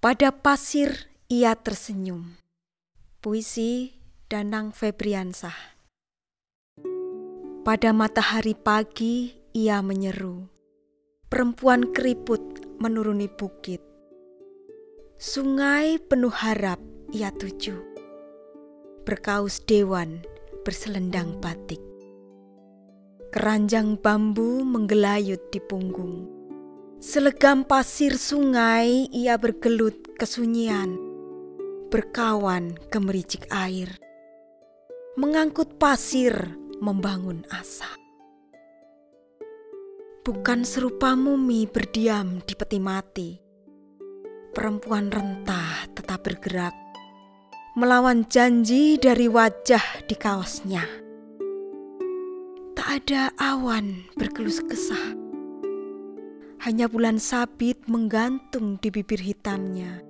Pada pasir ia tersenyum. Puisi Danang Febriansah. Pada matahari pagi ia menyeru. Perempuan keriput menuruni bukit. Sungai penuh harap ia tuju. Berkaus dewan berselendang batik. Keranjang bambu menggelayut di punggung. Selegam pasir sungai ia bergelut kesunyian. Berkawan gemericik air. Mengangkut pasir membangun asa. Bukan serupa mumi berdiam di peti mati. Perempuan rentah tetap bergerak, melawan janji dari wajah di kaosnya ada awan berkelus kesah. Hanya bulan sabit menggantung di bibir hitamnya.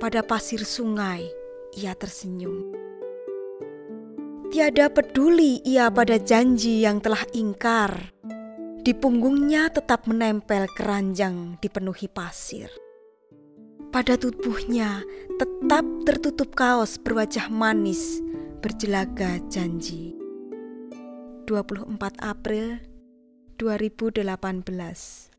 Pada pasir sungai, ia tersenyum. Tiada peduli ia pada janji yang telah ingkar. Di punggungnya tetap menempel keranjang dipenuhi pasir. Pada tubuhnya tetap tertutup kaos berwajah manis berjelaga janji. 24 April 2018